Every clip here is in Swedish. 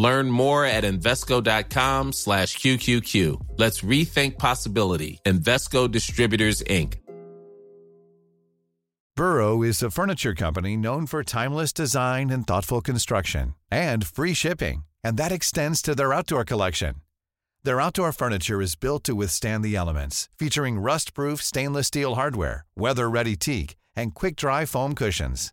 Learn more at Invesco.com slash QQQ. Let's rethink possibility. Investco Distributors, Inc. Burrow is a furniture company known for timeless design and thoughtful construction and free shipping, and that extends to their outdoor collection. Their outdoor furniture is built to withstand the elements, featuring rust-proof stainless steel hardware, weather-ready teak, and quick-dry foam cushions.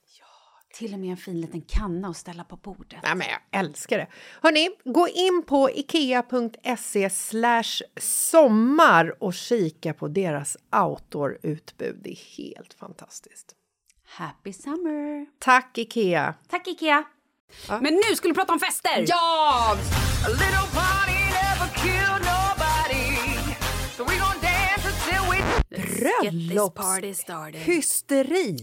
Till och med en fin liten kanna att ställa på bordet. Ja, men jag älskar det. Hörni, gå in på ikea.se sommar och kika på deras outdoor-utbud. Det är helt fantastiskt. Happy summer! Tack, Ikea! Tack Ikea! Men nu skulle vi prata om fester! Ja! Bröllopshysteri!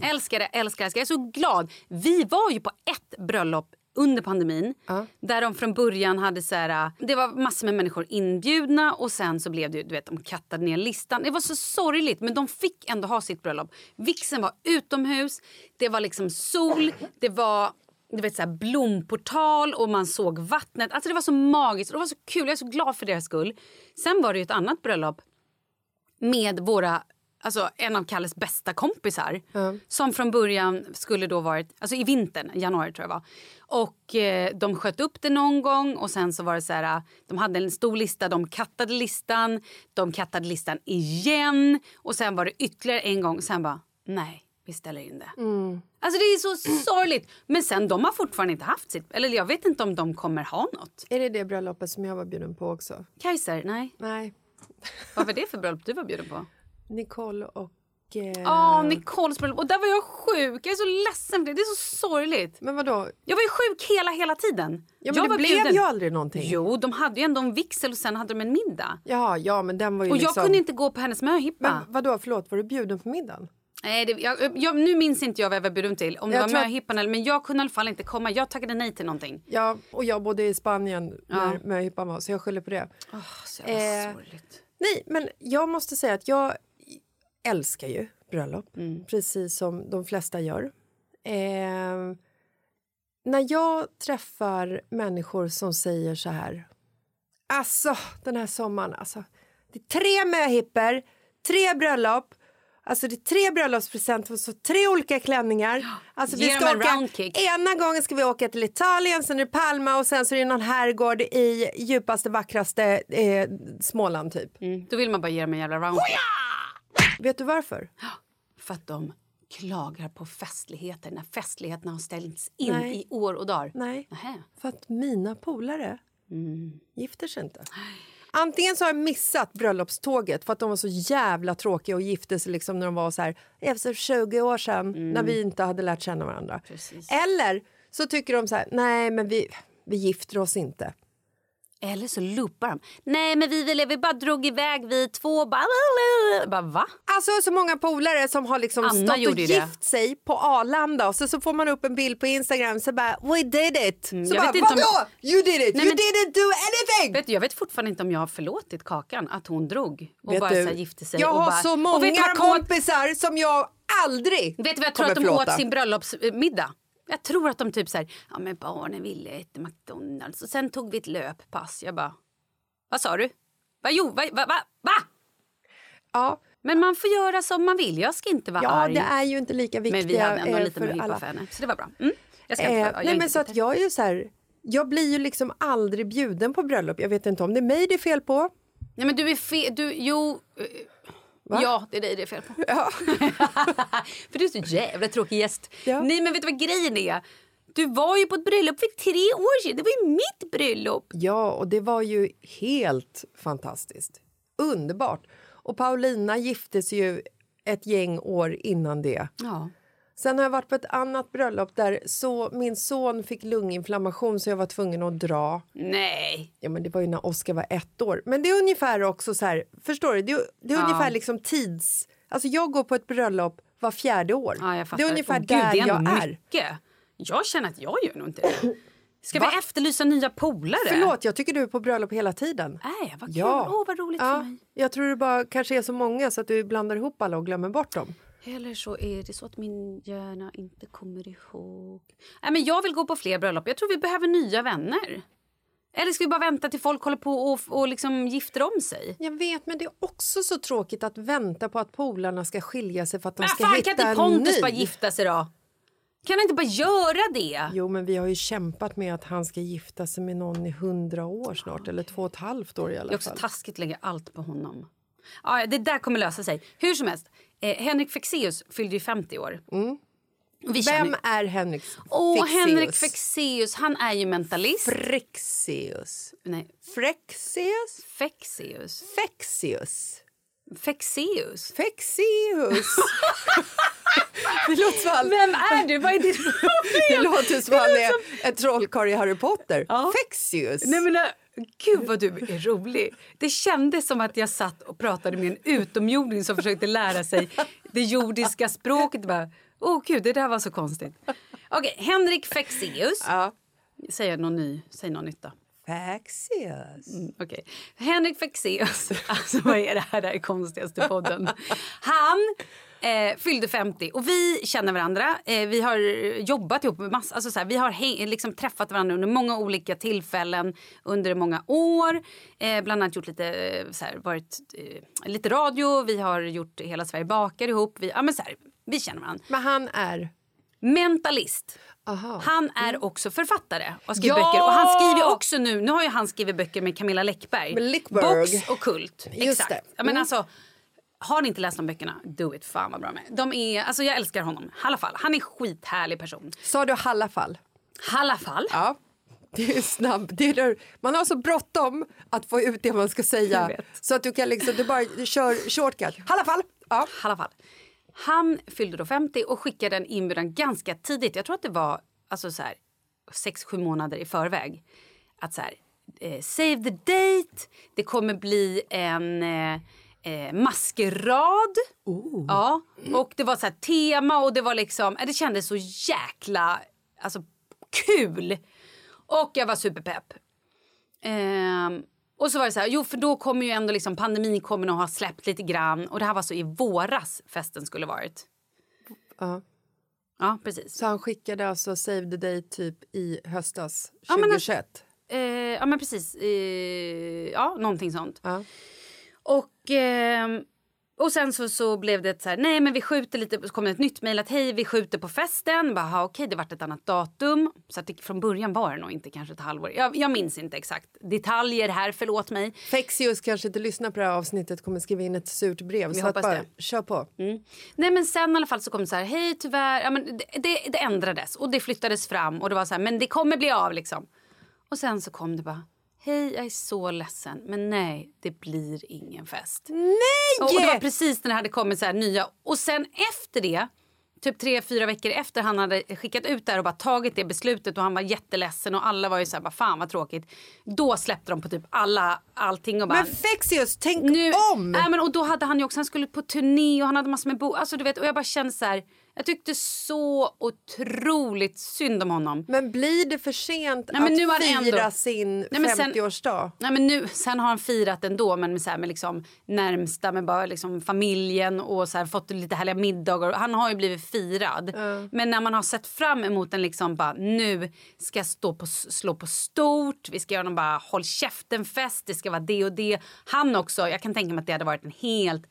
Älskar det, älskar det. Jag är så glad. Vi var ju på ett bröllop under pandemin där de från början hade så här, det var massor med människor inbjudna och sen så blev det du vet de kattade ner listan. Det var så sorgligt men de fick ändå ha sitt bröllop. Vixen var utomhus, det var liksom sol, det var du vet, så här, blomportal och man såg vattnet. Alltså Det var så magiskt och det var så kul. Jag är så glad för deras skull. Sen var det ju ett annat bröllop med våra Alltså en av Kalles bästa kompisar som från början skulle då varit, alltså i vintern, januari tror jag var. Och eh, de sköt upp det någon gång och sen så var det så här, eh, de hade en stor lista, de kattade listan, de kattade listan igen och sen var det ytterligare en gång, sen bara nej, vi ställer in det. Alltså det är så sorgligt. Men sen de har fortfarande inte haft sitt, eller jag vet inte om de kommer ha något. Är det det bröllopet som jag var bjuden på också? Kajser, nej. Nej. Vad var det för bröllop du var bjuden på? Nicole och... Eh... Ja, Nicoles bröllop. Och där var jag sjuk. Jag är så ledsen för det. Det är så sorgligt. Men vadå? Jag var ju sjuk hela, hela tiden. Ja, men jag det blev bjuden. ju aldrig någonting. Jo, de hade ju ändå en vigsel och sen hade de en middag. Ja, ja, men den var ju Och liksom... jag kunde inte gå på hennes möhippa. Men vadå, förlåt, var du bjuden på middagen? Nej, det, jag, jag, nu minns inte jag vad jag var bjuden till. Om det Jag var möhippan eller... Men jag kunde i alla fall inte komma. Jag tackade nej till någonting. Ja, och jag bodde i Spanien när Ja. möhippan var, så jag skyller på det. Oh, så jävla Eh, sorgligt. Nej, men jag måste säga att jag älskar ju bröllop, Mm. precis som de flesta gör. Eh, när jag träffar människor som säger så här... Alltså, den här sommaren... Alltså, det är tre möhippor, tre bröllop. Alltså det är tre bröllopspresenter så tre olika klänningar. Alltså vi ska åka, roundkick. ena gången ska vi åka till Italien, sen är det Palma och sen så är det någon herrgård i djupaste, vackraste eh, Småland typ. Mm. Då vill man bara ge dem en jävla round. Vet du varför? För att de klagar på festligheter när festligheterna har ställts in Nej. i år och dagar. Nej, Nähä. för att mina polare Mm. gifter sig inte. Antingen så har jag missat bröllopståget för att de var så jävla tråkiga och gifte sig liksom när de var så här efter 20 år sedan när vi inte hade lärt känna varandra. Mm. Precis. Eller så tycker de så här, nej men vi, vi gifter oss inte. Eller så loopar de. Nej, men vi, ville, vi bara drog iväg vi två. Bara, bara va? Alltså så många polare som har liksom Anna stått och ju det. gift sig på Arlanda och så, så får man upp en bild på Instagram så bara we did it. så Mm, jag bara vet inte om- vadå? You did it, Nej, you men- didn't do anything! Vet du, jag vet fortfarande inte om jag har förlåtit Kakan att hon drog och Vet bara du, så här, gifte sig. jag och har bara, så många kompisar som jag aldrig Vet du vad jag tror att de förlåta. åt sin bröllopsmiddag? Jag tror att de typ så här, ja men barnen ville äta McDonalds och sen tog vi ett löppass. Jag bara, vad sa du? Va, jo, va, va, va, va? Ja, Men man får göra som man vill. Jag ska inte vara ja arg. det är ju inte lika viktiga men vi hade ändå eh, lite möhippa alla. för henne. Så det var bra. Mm. Jag ska inte, Eh, jag nej, men så att jag är ju så här, jag blir ju liksom aldrig bjuden på bröllop. Jag vet inte om det är mig det är fel på. Nej men du är fel. Du, jo. Eh, Ja, det är dig det är fel på. för du är så jävla tråkig gäst. Ja. Nej men vet du vad grejen är? Du var ju på ett bröllop för tre år sedan. Det var ju mitt bröllop. Ja, och det var ju helt fantastiskt. Underbart. Och Paulina gifte sig ju ett gäng år innan det. Ja. Sen har jag varit på ett annat bröllop där så, min son fick lunginflammation så jag var tvungen att dra. Nej. Ja, men det var ju när Oskar var ett år. Men det är ungefär också så här, förstår du? Det är, det är Ja. ungefär liksom tids... Alltså jag går på ett bröllop var fjärde år. Ja, det är ungefär gud, där det är jag är. mycket. Jag känner att jag gör nog inte det. Ska Va? vi efterlysa nya polare? Förlåt, jag tycker du är på bröllop hela tiden. Nej, vad kul. Ja. Åh, vad roligt för Ja, mig. jag tror det bara kanske är så många så att du blandar ihop alla och glömmer bort dem. Eller så är det så att min hjärna inte kommer ihåg. Nej, men jag vill gå på fler bröllop. Jag tror vi behöver nya vänner. Eller ska vi bara vänta till folk håller på och, och liksom gifter om sig? Jag vet, men det är också så tråkigt att vänta på att polarna ska skilja sig för att de Men ska fan, hitta kan inte en Pontus ny. bara gifta sig då? Kan han inte bara göra det? Jo, men vi har ju kämpat med att han ska gifta sig med någon i hundra år snart, eller två och ett halvt år i Det är alla också fall. taskigt att lägga allt på honom. Ja, det där kommer lösa sig. Hur som helst, eh, Henrik Fexeus fyllde ju 50 år. Vi Vem känner- är Henrik Åh, Fexeus? Henrik Fexeus, han är ju mentalist. Frexeus. Nej, Frexeus? Fexeus. Fexeus. Fexeus. Fexeus. det låter som han, Vem är du? Vad är det? det låter som han är en trollkarl i Harry Potter. Fexeus. Nej, men, äh, gud vad du är rolig. Det kändes som att jag satt och pratade med en utomjording som försökte lära sig det jordiska språket. Bara, Åh gud, det där var så konstigt. Okej, Henrik Fexeus. Ja. Säg någon ny, säg någon nytta. Fexeus. Mm, Okej. Henrik Fexeus, alltså vad är det här, det här är konstigaste podden. Han eh, fyllde 50 och vi känner varandra. Eh, vi har jobbat ihop med massa, alltså så här, vi har liksom träffat varandra under många olika tillfällen under många år. Eh, bland annat gjort lite, eh, så här, varit, eh, lite radio, vi har gjort Hela Sverige bakar ihop. Vi, ja, men så här, vi känner varandra. Men han är... Mentalist. Aha. Han är också författare och skriver Ja! böcker. Och han skriver också nu, nu har ju han skrivit böcker med Camilla Läckberg. Med. Box och Kult. Just Exakt. det. Ja, men Mm. alltså, har ni inte läst de böckerna, do it. Fan vad bra med. De är, alltså jag älskar honom. I alla fall, han är en skithärlig person. Sa du i alla fall? I alla fall. Ja. Det är snabbt. Det är man har så bråttom att få ut det man ska säga. Så att du kan liksom, du bara du kör shortcut. I alla fall. Ja. I alla fall. Han fyllde då 50 och skickade en inbjudan ganska tidigt. Jag tror att det var alltså så här, sex, sju månader i förväg. Att så här, eh, save the date, det kommer bli en eh, eh, maskerad. Ja, och det var så här tema och det var liksom, eh, det kändes så jäkla alltså, kul. Och jag var superpepp. Ehm, Och så var det så här, jo för då kommer ju ändå liksom pandemin kommer nog ha släppt lite grann. Och det här var så i våras festen skulle varit. Ja. Ja, precis. Så han skickade alltså Save the Day typ i höstas Ja, men 2021? Eh, ja men precis. Eh, ja, någonting sånt. Ja. Och, ehm, och sen så, så blev det så här, nej men vi skjuter lite, så kom det ett nytt mejl att hej vi skjuter på festen. Bara, "Ha, okej det vart ett annat datum. Så att det, från början var det nog inte kanske ett halvår. Jag, jag minns inte exakt detaljer här, förlåt mig. Fexius kanske inte lyssnar på det här avsnittet kommer skriva in ett surt brev. Vi så att hoppas bara, det. kör på. Nej men sen i alla fall så kom det så här, hej tyvärr, ja, men det, det, det ändrades och det flyttades fram och det var så här, men det kommer bli av liksom. Och sen så kom det bara, hej jag är så ledsen men nej det blir ingen fest. Nej! Och, och det var precis när det hade kommit så här nya. Och sen efter det, typ tre, fyra veckor efter han hade skickat ut det och bara tagit det beslutet och han var jätteledsen och alla var ju så här, bara fan vad tråkigt. Då släppte de på typ alla, allting och bara... Men Fexius, tänk nu, om! Nej, men, och då hade han ju också, han skulle på turné och han hade massor med bo... Alltså du vet, och jag bara kände så här, jag tyckte så otroligt synd om honom. Men blir det för sent Nej, men att fira ändå- sin Nej, men sen- 50-årsdag? Nej, men nu, sen har han firat ändå, men med, så här, med liksom närmsta, med bara liksom familjen och så här, fått lite härliga middagar. Han har ju blivit firad. Men när man har sett fram emot en liksom bara nu ska stå på, slå på stort, vi ska göra någon bara håll käften-fest, det ska vara det och det. Han också, jag kan tänka mig att det hade varit en helt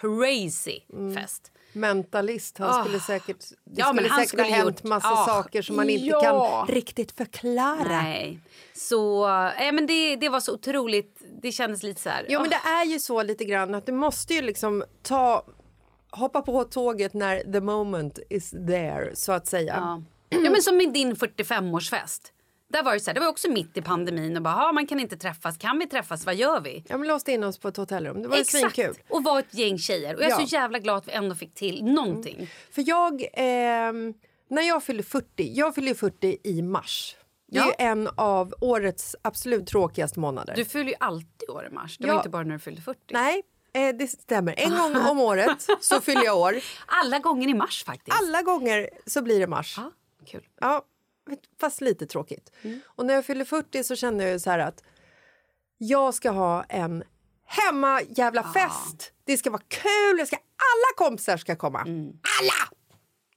crazy Mm. fest. Mentalist, han skulle säkert, det Ja, men skulle han säkert skulle ha hänt gjort- massa Ah, saker som man inte ja. kan riktigt förklara. Nej. Så äh, men det, det var så otroligt, det kändes lite så här... Jo men åh. det är ju så lite grann att du måste ju liksom ta hoppa på tåget när the moment is there så att säga. Ja. ja men som med din 45-årsfest. Där var det så här, det var också mitt i pandemin och bara, "Ha, man kan inte träffas, kan vi träffas, vad gör vi? Ja men låste in oss på ett hotellrum, det var ju svinkul. Och var ett gäng tjejer. Och jag är Ja. så jävla glad att vi ändå fick till någonting. För jag, ehm, när jag fyller 40, jag fyller ju 40 i mars. Det är Ja. en av årets absolut tråkigaste månader. Du fyller ju alltid år i mars, det Ja. inte bara när du fyllde 40. Nej, eh, det stämmer. En gång om året så fyller jag år. Alla gånger i mars faktiskt. Alla gånger så blir det mars. Ja, kul. Ja, fast lite tråkigt. Och när jag fyller 40 så kände jag så här att jag ska ha en hemma jävla fest. Det ska vara kul, jag ska, alla kompisar ska komma. Alla!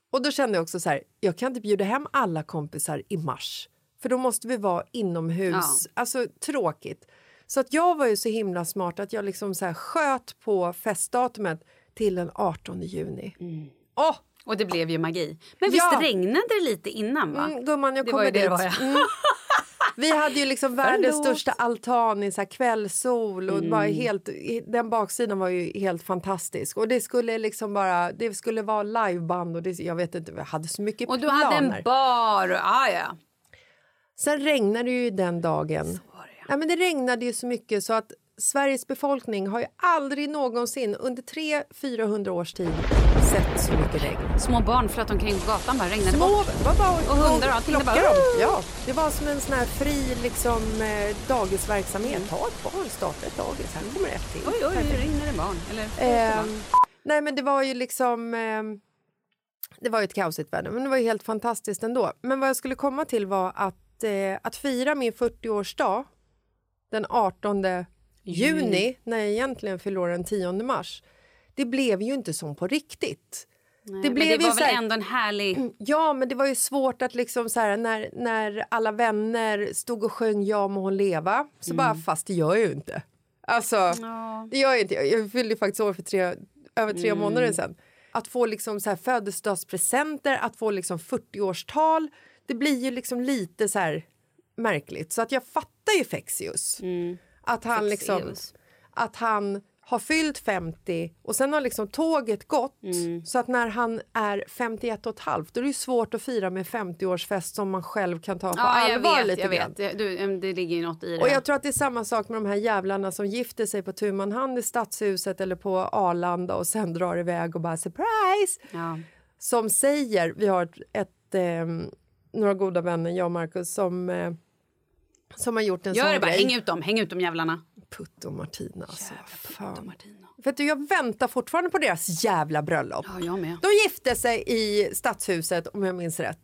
Och då kände jag också så här, jag kan inte bjuda hem alla kompisar i mars. För då måste vi vara inomhus. Ja. Alltså tråkigt. Så att jag var ju så himla smart att jag liksom så sköt på festdatumet till den 18 juni. Åh! Och det blev ju magi. Men visst Ja. regnade det lite innan va? Mm, gumman, jag Det kommer var det dit. det var. Mm. Vi hade ju liksom världens största altan i så kvällssol och bara helt, den baksidan var ju helt fantastisk. Och det skulle liksom bara, det skulle vara liveband och det, jag vet inte, jag hade så mycket Och du planer. hade en bar och, ah, ja. Sen regnade det ju den dagen. Ja, men det regnade ju så mycket så att Sveriges befolkning har ju aldrig någonsin under 300-400 års tid sett så mycket regn. Små barn flöt omkring på gatan bara regnade Små, bort. var bara, Och hundar och allting, det bara-. Ja, det var som en sån här fri liksom, eh, dagisverksamhet. Ta ett barn, starta ett dagis, här kommer ett till. Oj, oj, Perfekt. ringde det barn. Eller, Ehm, nej men det var ju liksom... ehm, det var ju ett kaosigt väder, men det var ju helt fantastiskt ändå. Men vad jag skulle komma till var att, eh, att fira min 40-årsdag den 18 juni, när jag egentligen fyller den 10 mars, det blev ju inte som på riktigt. Nej, det blev det ju var så väl här- ändå en härlig... Ja, men det var ju svårt att liksom så här, när, när alla vänner stod och sjöng Ja må hon leva, så bara fast det gör jag ju inte. Alltså, Ja. det gör jag inte. Jag fyllde ju faktiskt år för tre, över tre månader sedan. Att få liksom så här födelsedagspresenter, att få liksom 40-årstal, det blir ju liksom lite så här märkligt. Så att jag fattar ju Fexius. Att han liksom Fexeus. att han har fyllt 50 och sen har liksom tåget gått Mm. så att när han är 51 och ett halvt då är det ju svårt att fira med 50-årsfest som man själv kan ta på Ja, jag allvar vet. lite Jag grann. vet. Du, em, det ligger ju något i det. Och jag tror att det är samma sak med de här jävlarna som gifter sig på tu hand i Stadshuset eller på Arlanda och sen drar iväg och bara surprise! ja. Som säger, vi har ett, ett ehm, några goda vänner, jag och Markus, som, eh, som har gjort en Gör sån det bara, grej. häng ut dem, häng ut de jävlarna. Putt och Martina alltså. Fan. Martina. Vet du, jag väntar fortfarande på deras jävla bröllop. Ja, jag med. De gifte sig i Stadshuset om jag minns rätt.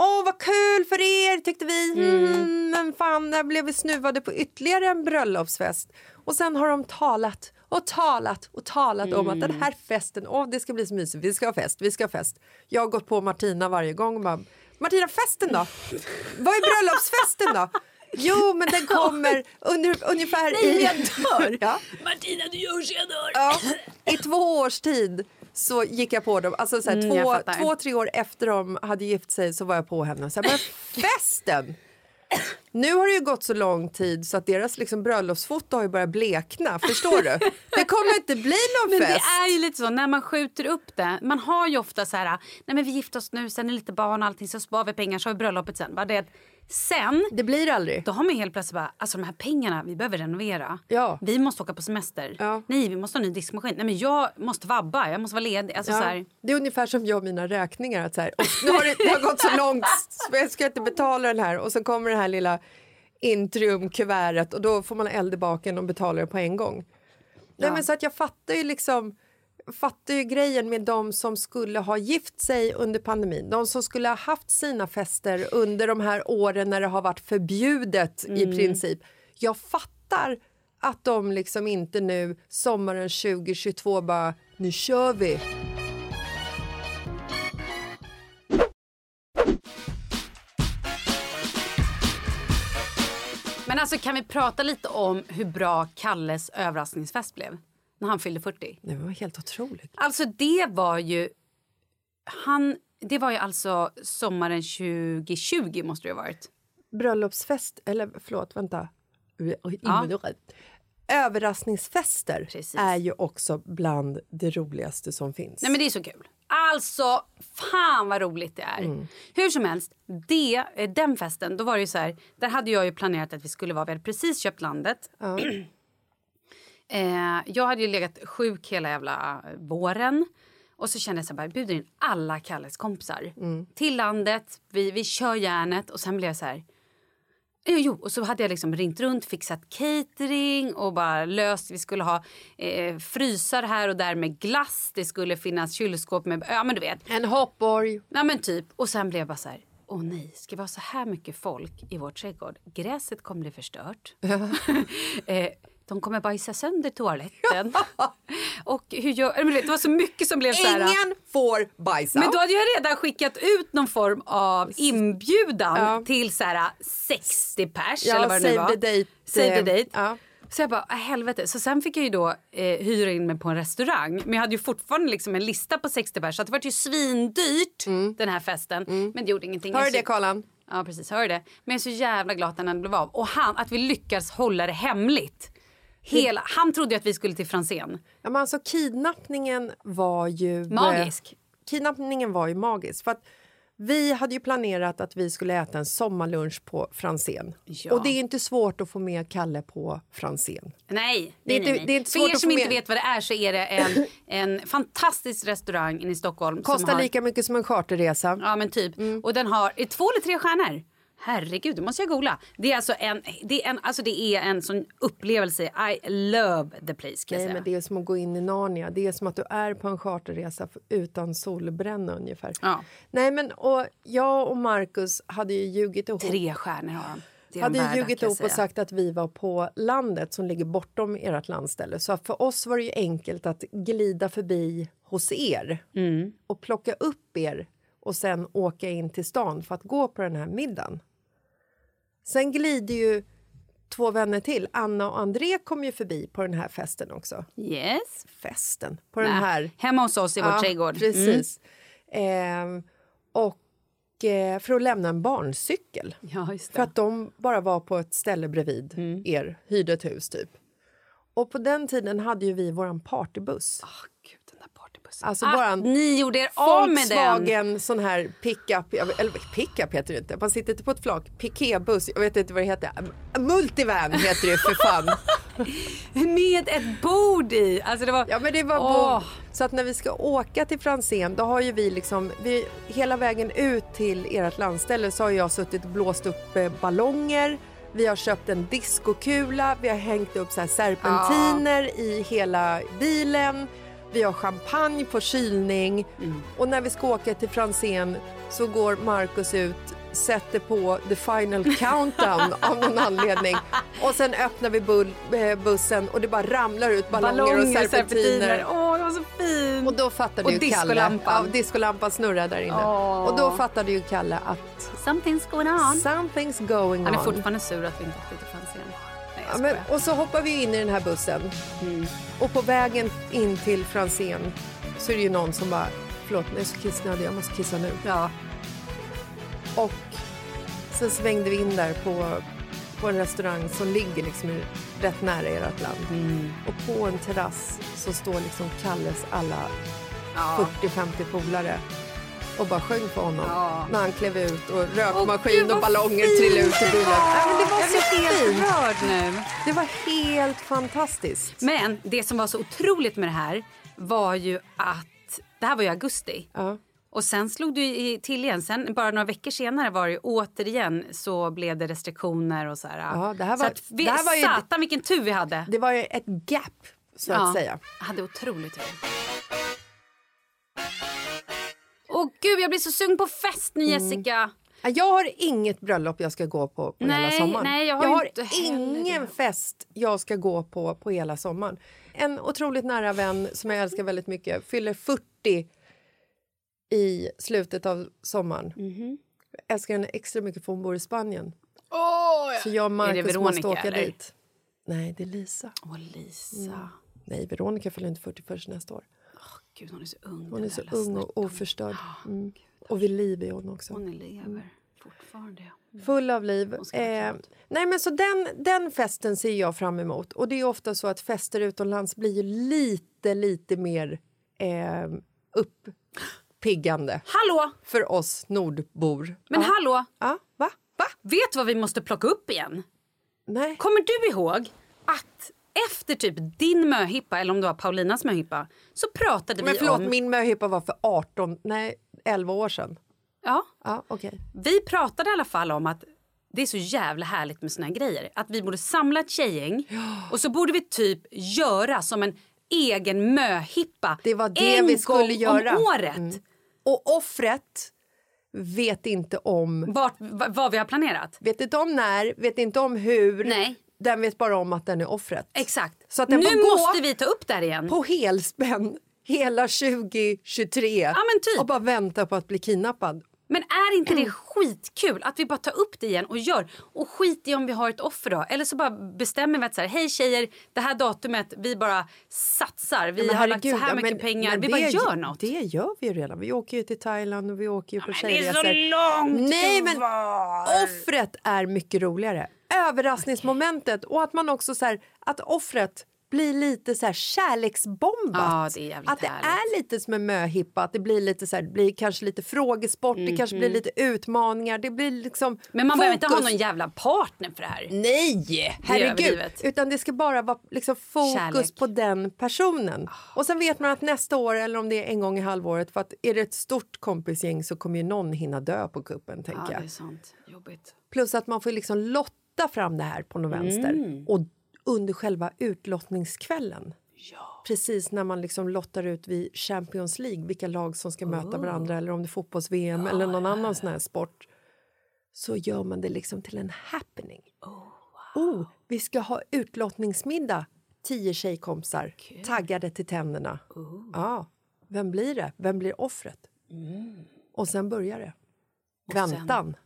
Åh, vad kul för er, tyckte vi. Mm, men fan, där blev vi snuvade på ytterligare en bröllopsfest. Och sen har de talat och talat och talat om att den här festen, åh, det ska bli så mysigt, vi ska ha fest, vi ska ha fest. Jag har gått på Martina varje gång och bara, Martina, festen då? Vad är bröllopsfesten då? Jo, men den kommer under, ungefär Nej, i... jag dör. ja. Martina, du gör så jag dör. Ja, I två års tid så gick jag på dem. Alltså så här, Mm, två, två, tre år efter de hade gift sig så var jag på henne och sa men festen! Nu har det ju gått så lång tid så att deras liksom bröllopsfoto har ju börjat blekna. Förstår du? Det kommer inte bli någon Men det fest. är ju lite så när man skjuter upp det. Man har ju ofta så här, nej men vi gifter oss nu, sen är lite barn och allting, så sparar vi pengar, så har vi bröllopet sen. Bara det sen, Det blir aldrig. då har man helt plötsligt bara, alltså de här pengarna, vi behöver renovera. Ja. Vi måste åka på semester. Ja. Nej, vi måste ha en ny diskmaskin. Nej men jag måste vabba, jag måste vara ledig. Alltså så Ja, här, det är ungefär som jag och mina räkningar. Att så här, nu har det, det har gått så långt så jag ska inte betala den här och så kommer det här lilla intriumkuvertet och då får man eld i baken och betala det på en gång. Nej, men så att jag fattar ju liksom fattar ju grejen med de som skulle ha gift sig under pandemin. De som skulle ha haft sina fester under de här åren när det har varit förbjudet i princip. Jag fattar att de liksom inte nu sommaren 2022 bara nu kör vi. Men alltså kan vi prata lite om hur bra Kalles överraskningsfest blev? När han fyllde 40. Det var helt otroligt. Alltså det var ju... Han, det var ju alltså sommaren 2020 måste det ha varit. Bröllopsfest, eller förlåt, vänta. Ja. Överraskningsfester Precis. är ju också bland det roligaste som finns. Nej men det är så kul. Alltså, fan vad roligt det är. Hur som helst, det, eh, den festen, då var det ju så här, där hade jag ju planerat att vi skulle vara, vi hade precis köpt landet. Eh, jag hade ju legat sjuk hela jävla eh, våren. Och så kände jag så här, bara, bjuder in alla Kalles kompisar till landet, vi, vi kör järnet och sen blev jag så här, Jo, jo, och så hade jag liksom ringt runt, fixat catering och bara löst. Vi skulle ha eh, frysar här och där med glass. Det skulle finnas kylskåp med... Ja, men du vet. En hoppborg. Ja, men typ. Och sen blev jag bara så här... Åh nej, ska vi ha så här mycket folk i vår trädgård? Gräset kommer bli förstört. eh, de kommer bajsa sönder toaletten. och hur gör... Det var så mycket som blev så här... Ingen får bajsa. Men då hade jag redan skickat ut någon form av inbjudan Ja. till så här 60 pers Ja, eller vad det nu var. the date. Save the Eh, date. ja. Så jag bara, äh, helvete. Så sen fick jag ju då eh, hyra in mig på en restaurang. Men jag hade ju fortfarande liksom en lista på 60 pers. Så det var ju svindyrt den här festen. Men det gjorde ingenting. Hör du det Karlan? Ja precis, hör det. Men jag är så jävla glad att den blev av. Och han, att vi lyckas hålla det hemligt. Hela, han trodde att vi skulle till Franzén. Ja, men alltså, kidnappningen var ju... eh, Magisk. Kidnappningen var ju magisk. För att vi hade ju planerat att vi skulle äta en sommarlunch på Franzén. Ja. Och det är inte svårt att få med Kalle på Franzén. Nej, Det är nej, inte- nej, nej. det är inte För er som inte vet vad det är så är det en, en fantastisk restaurang i Stockholm. Kostar har, lika mycket som en charterresa. Ja men typ. Och den har två eller tre stjärnor. Herregud, det måste jag googla. Det är alltså en, det är en, alltså det är en sån upplevelse. I love the place kan Nej, säga. men det är som att gå in i Narnia. Det är som att du är på en charterresa utan solbränna ungefär. Ja. Nej, men och jag och Marcus hade ju ljugit ihop. Tre stjärnor har han. Hade värda, ljugit ihop och sagt att vi var på landet som ligger bortom ert landställe. Så för oss var det ju enkelt att glida förbi hos er Mm. och plocka upp er och sen åka in till stan för att gå på den här middagen. Sen glider ju två vänner till. Anna och André kom ju förbi på den här festen också. Yes. Festen? På den Nej, här... Hemma hos oss i vår trädgård. Mm. Precis. Och eh, för att lämna en barncykel. Ja, just det. För att de bara var på ett ställe bredvid Mm. er, hyrde ett hus typ. Och på den tiden hade ju vi våran partybuss. Åh, partybussen. Alltså Ah, våran ni gjorde er av med den. Volkswagen sån här pickup, eller pickup heter det inte, man sitter inte på ett flak, pikébuss, jag vet inte vad det heter, multivan heter det för fan. Med ett bord i. Alltså det var... Ja men det var Åh. bord. Så att när vi ska åka till Franzén då har ju vi liksom, vi, hela vägen ut till ert landställe så har jag suttit och blåst upp eh, ballonger. Vi har köpt en diskokula, vi har hängt upp så serpentiner i hela bilen. Vi har champagne på kylning. Och när vi ska åka till Franzén så går Markus ut sätter på the final countdown av någon anledning. Och sen öppnar vi bull, eh, bussen och det bara ramlar ut ballonger, och serpentiner. Åh, det var så fint! Och då fattade Och ju Kalle... Ja, discolampan snurrar där inne. Åh. Och då fattade ju Kalle att Something's going on. something's going Han är on. fortfarande sur att vi inte åkte till Franzén. Ja, men, och så hoppar vi in i den här bussen. Mm. Och på vägen in till Franzén så är det ju någon som bara Förlåt, jag är så kissnödig, jag måste kissa nu. Ja. Och sen svängde vi in där på, på en restaurang som ligger liksom rätt nära ert land. Mm. Och på en terrass så står liksom Kalles alla Ja. 40-50 polare och bara sjöng för honom Ja. när han klev ut och Åh, rökmaskin gud, och ballonger fint! trillade ut ur bilen. Ja, men det var Jag så helt rörd nu. Det var helt fantastiskt. Men det som var så otroligt med det här var ju att det här var i augusti. Ja. Och sen slog du till igen. Sen, bara några veckor senare var det ju återigen så blev det restriktioner och så här. Ja, det här så var- att vi, det här var ju- Satan vilken tur vi hade. Det var ju ett gap, så Ja, att säga. jag hade otroligt tur. Åh gud, jag blir så sugen på fest nu Mm. Jessica. Ja, Jag har inget bröllop jag ska gå på på Nej, hela sommaren. nej, jag har jag har ingen det. fest jag ska gå på på hela sommaren. En otroligt nära vän som jag älskar väldigt mycket fyller 40 i slutet av sommaren. Mhm. Jag älskar henne extra mycket för hon bor i Spanien. Så jag och Är det Marcus måste åka eller? dit. Nej, det är Lisa. Åh Lisa. Mm. Nej, Veronica fyller inte 40 förrän nästa år. Gud hon är så ung. Hon är så ung och oförstörd. Mm. Och vid liv är hon också. Hon är lever fortfarande. Full av liv. Eh, nej, men så den, den festen ser jag fram emot. Och det är ofta så att fester utomlands blir ju lite, lite mer eh, uppiggande Hallå! för oss nordbor. Men ja. hallå! Ja, va? Va? Vet vad vi måste plocka upp igen? Nej. Kommer du ihåg att efter typ din möhippa, eller om det var Paulinas möhippa, så pratade Men vi förlåt, om... min möhippa var för 18, nej 11 år sedan. Ja, Ja, okej. vi pratade i alla fall om att det är så jävla härligt med såna här grejer. Att vi borde samla ett tjejgäng och så borde vi typ göra som en egen möhippa Det var det en vi skulle gång göra. om året. Mm. Och offret vet inte om... Vart, va- vad vi har planerat. Vet inte om när, vet inte om hur. Nej. Den vet bara om att den är offret. Exakt. Så att den nu måste vi ta upp det igen. på helspänn hela 2023 Ja, typ. och bara vänta på att bli kidnappad. Men är inte det skitkul att vi bara tar upp det igen och gör? Och skit i om vi har ett offer då. Eller så bara bestämmer vi att så här, hej tjejer, det här datumet, vi bara satsar. Vi Men har lagt så här ja, mycket men- pengar. men vi det bara gör något. Det gör vi ju redan. Vi åker ju till Thailand och vi åker ju på men det är så tjejresor. långt Nej, men offret är mycket roligare. Överraskningsmomentet och att man också så här, att offret blir lite så här kärleksbombat. Ja, det att det härligt. är lite som en möhippa, att det blir lite så här, det blir kanske lite frågesport, det kanske blir lite utmaningar, det blir liksom Mhm. Men man behöver inte ha fokus. någon jävla partner för det här. Nej, herregud. överdrivet. Utan det ska bara vara liksom fokus Kärlek. på den personen. Och sen vet man att nästa år, eller om det är en gång i halvåret, för att är det ett stort kompisgäng så kommer ju någon hinna dö på kuppen, tänker Ja, det är sant. Jobbigt. Plus att man får liksom lotta fram det här på något vänster. Mm. Och under själva utlottningskvällen. Precis när man liksom lottar ut vid Champions League vilka lag som ska möta varandra eller om det är fotbolls-VM eller någon annan sån här sport. Så gör man det liksom till en happening. Oh, vi ska ha utlottningsmiddag. Tio tjejkompisar taggade till tänderna. Ja, vem blir det? Vem blir offret? Och sen börjar det. Väntan.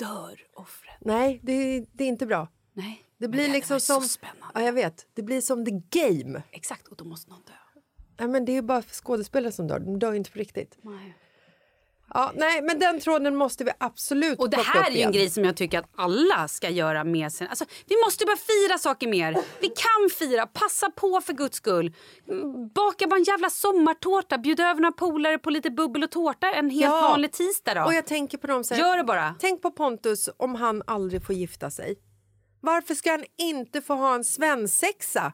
Dör offret? Nej, det, det är inte bra. Nej. Det blir var liksom ju som... Ja, jag vet. Det blir som the game. Exakt, och då måste någon dö. Nej, men det är bara skådespelare som dör. De dör inte på riktigt. Nej. Ja, nej, men den tråden måste vi absolut Och det här är en grej som jag tycker att alla ska göra med sin... Alltså, vi måste bara fira saker mer. Vi kan fira. Passa på för guds skull. Baka bara en jävla sommartårta. Bjud över några polare på lite bubbel och tårta en helt Ja. vanlig tisdag då. Och jag tänker på dem så här, Gör det bara. Tänk på Pontus om han aldrig får gifta sig. Varför ska han inte få ha en svensexa?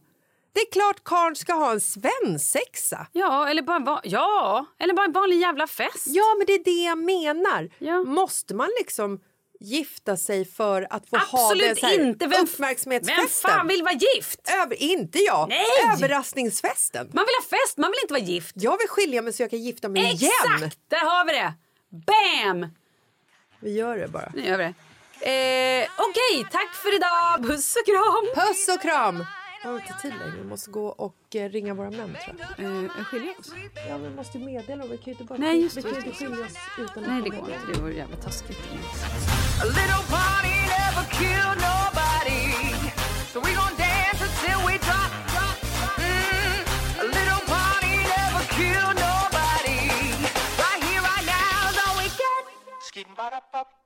Det är klart karln ska ha en svensexa. Ja, eller bara, en va- ja, eller bara en vanlig jävla fest. Ja, men det är det jag menar. Ja. Måste man liksom gifta sig för att få ha Absolut det så här inte! Vem, uppmärksamhetsfesten. vem fan vill vara gift? Över, inte jag! Nej! Överraskningsfesten. Man vill ha fest, man vill inte vara gift. Jag vill skilja mig så jag kan gifta mig igen. Exakt! Där har vi det! Bam! Vi gör det bara. Nu gör vi det. Eh, Okej, tack för idag. Puss och kram. Puss och kram! Jag har inte tid längre. Vi måste gå och eh, ringa våra män tror jag. Eh, skiljer oss? Ja, vi måste ju meddela dem. Vi kan ju inte bara Nej, just vi kan ju just inte skilja oss utan Nej, det går inte. Det vore jävla taskigt. A little party never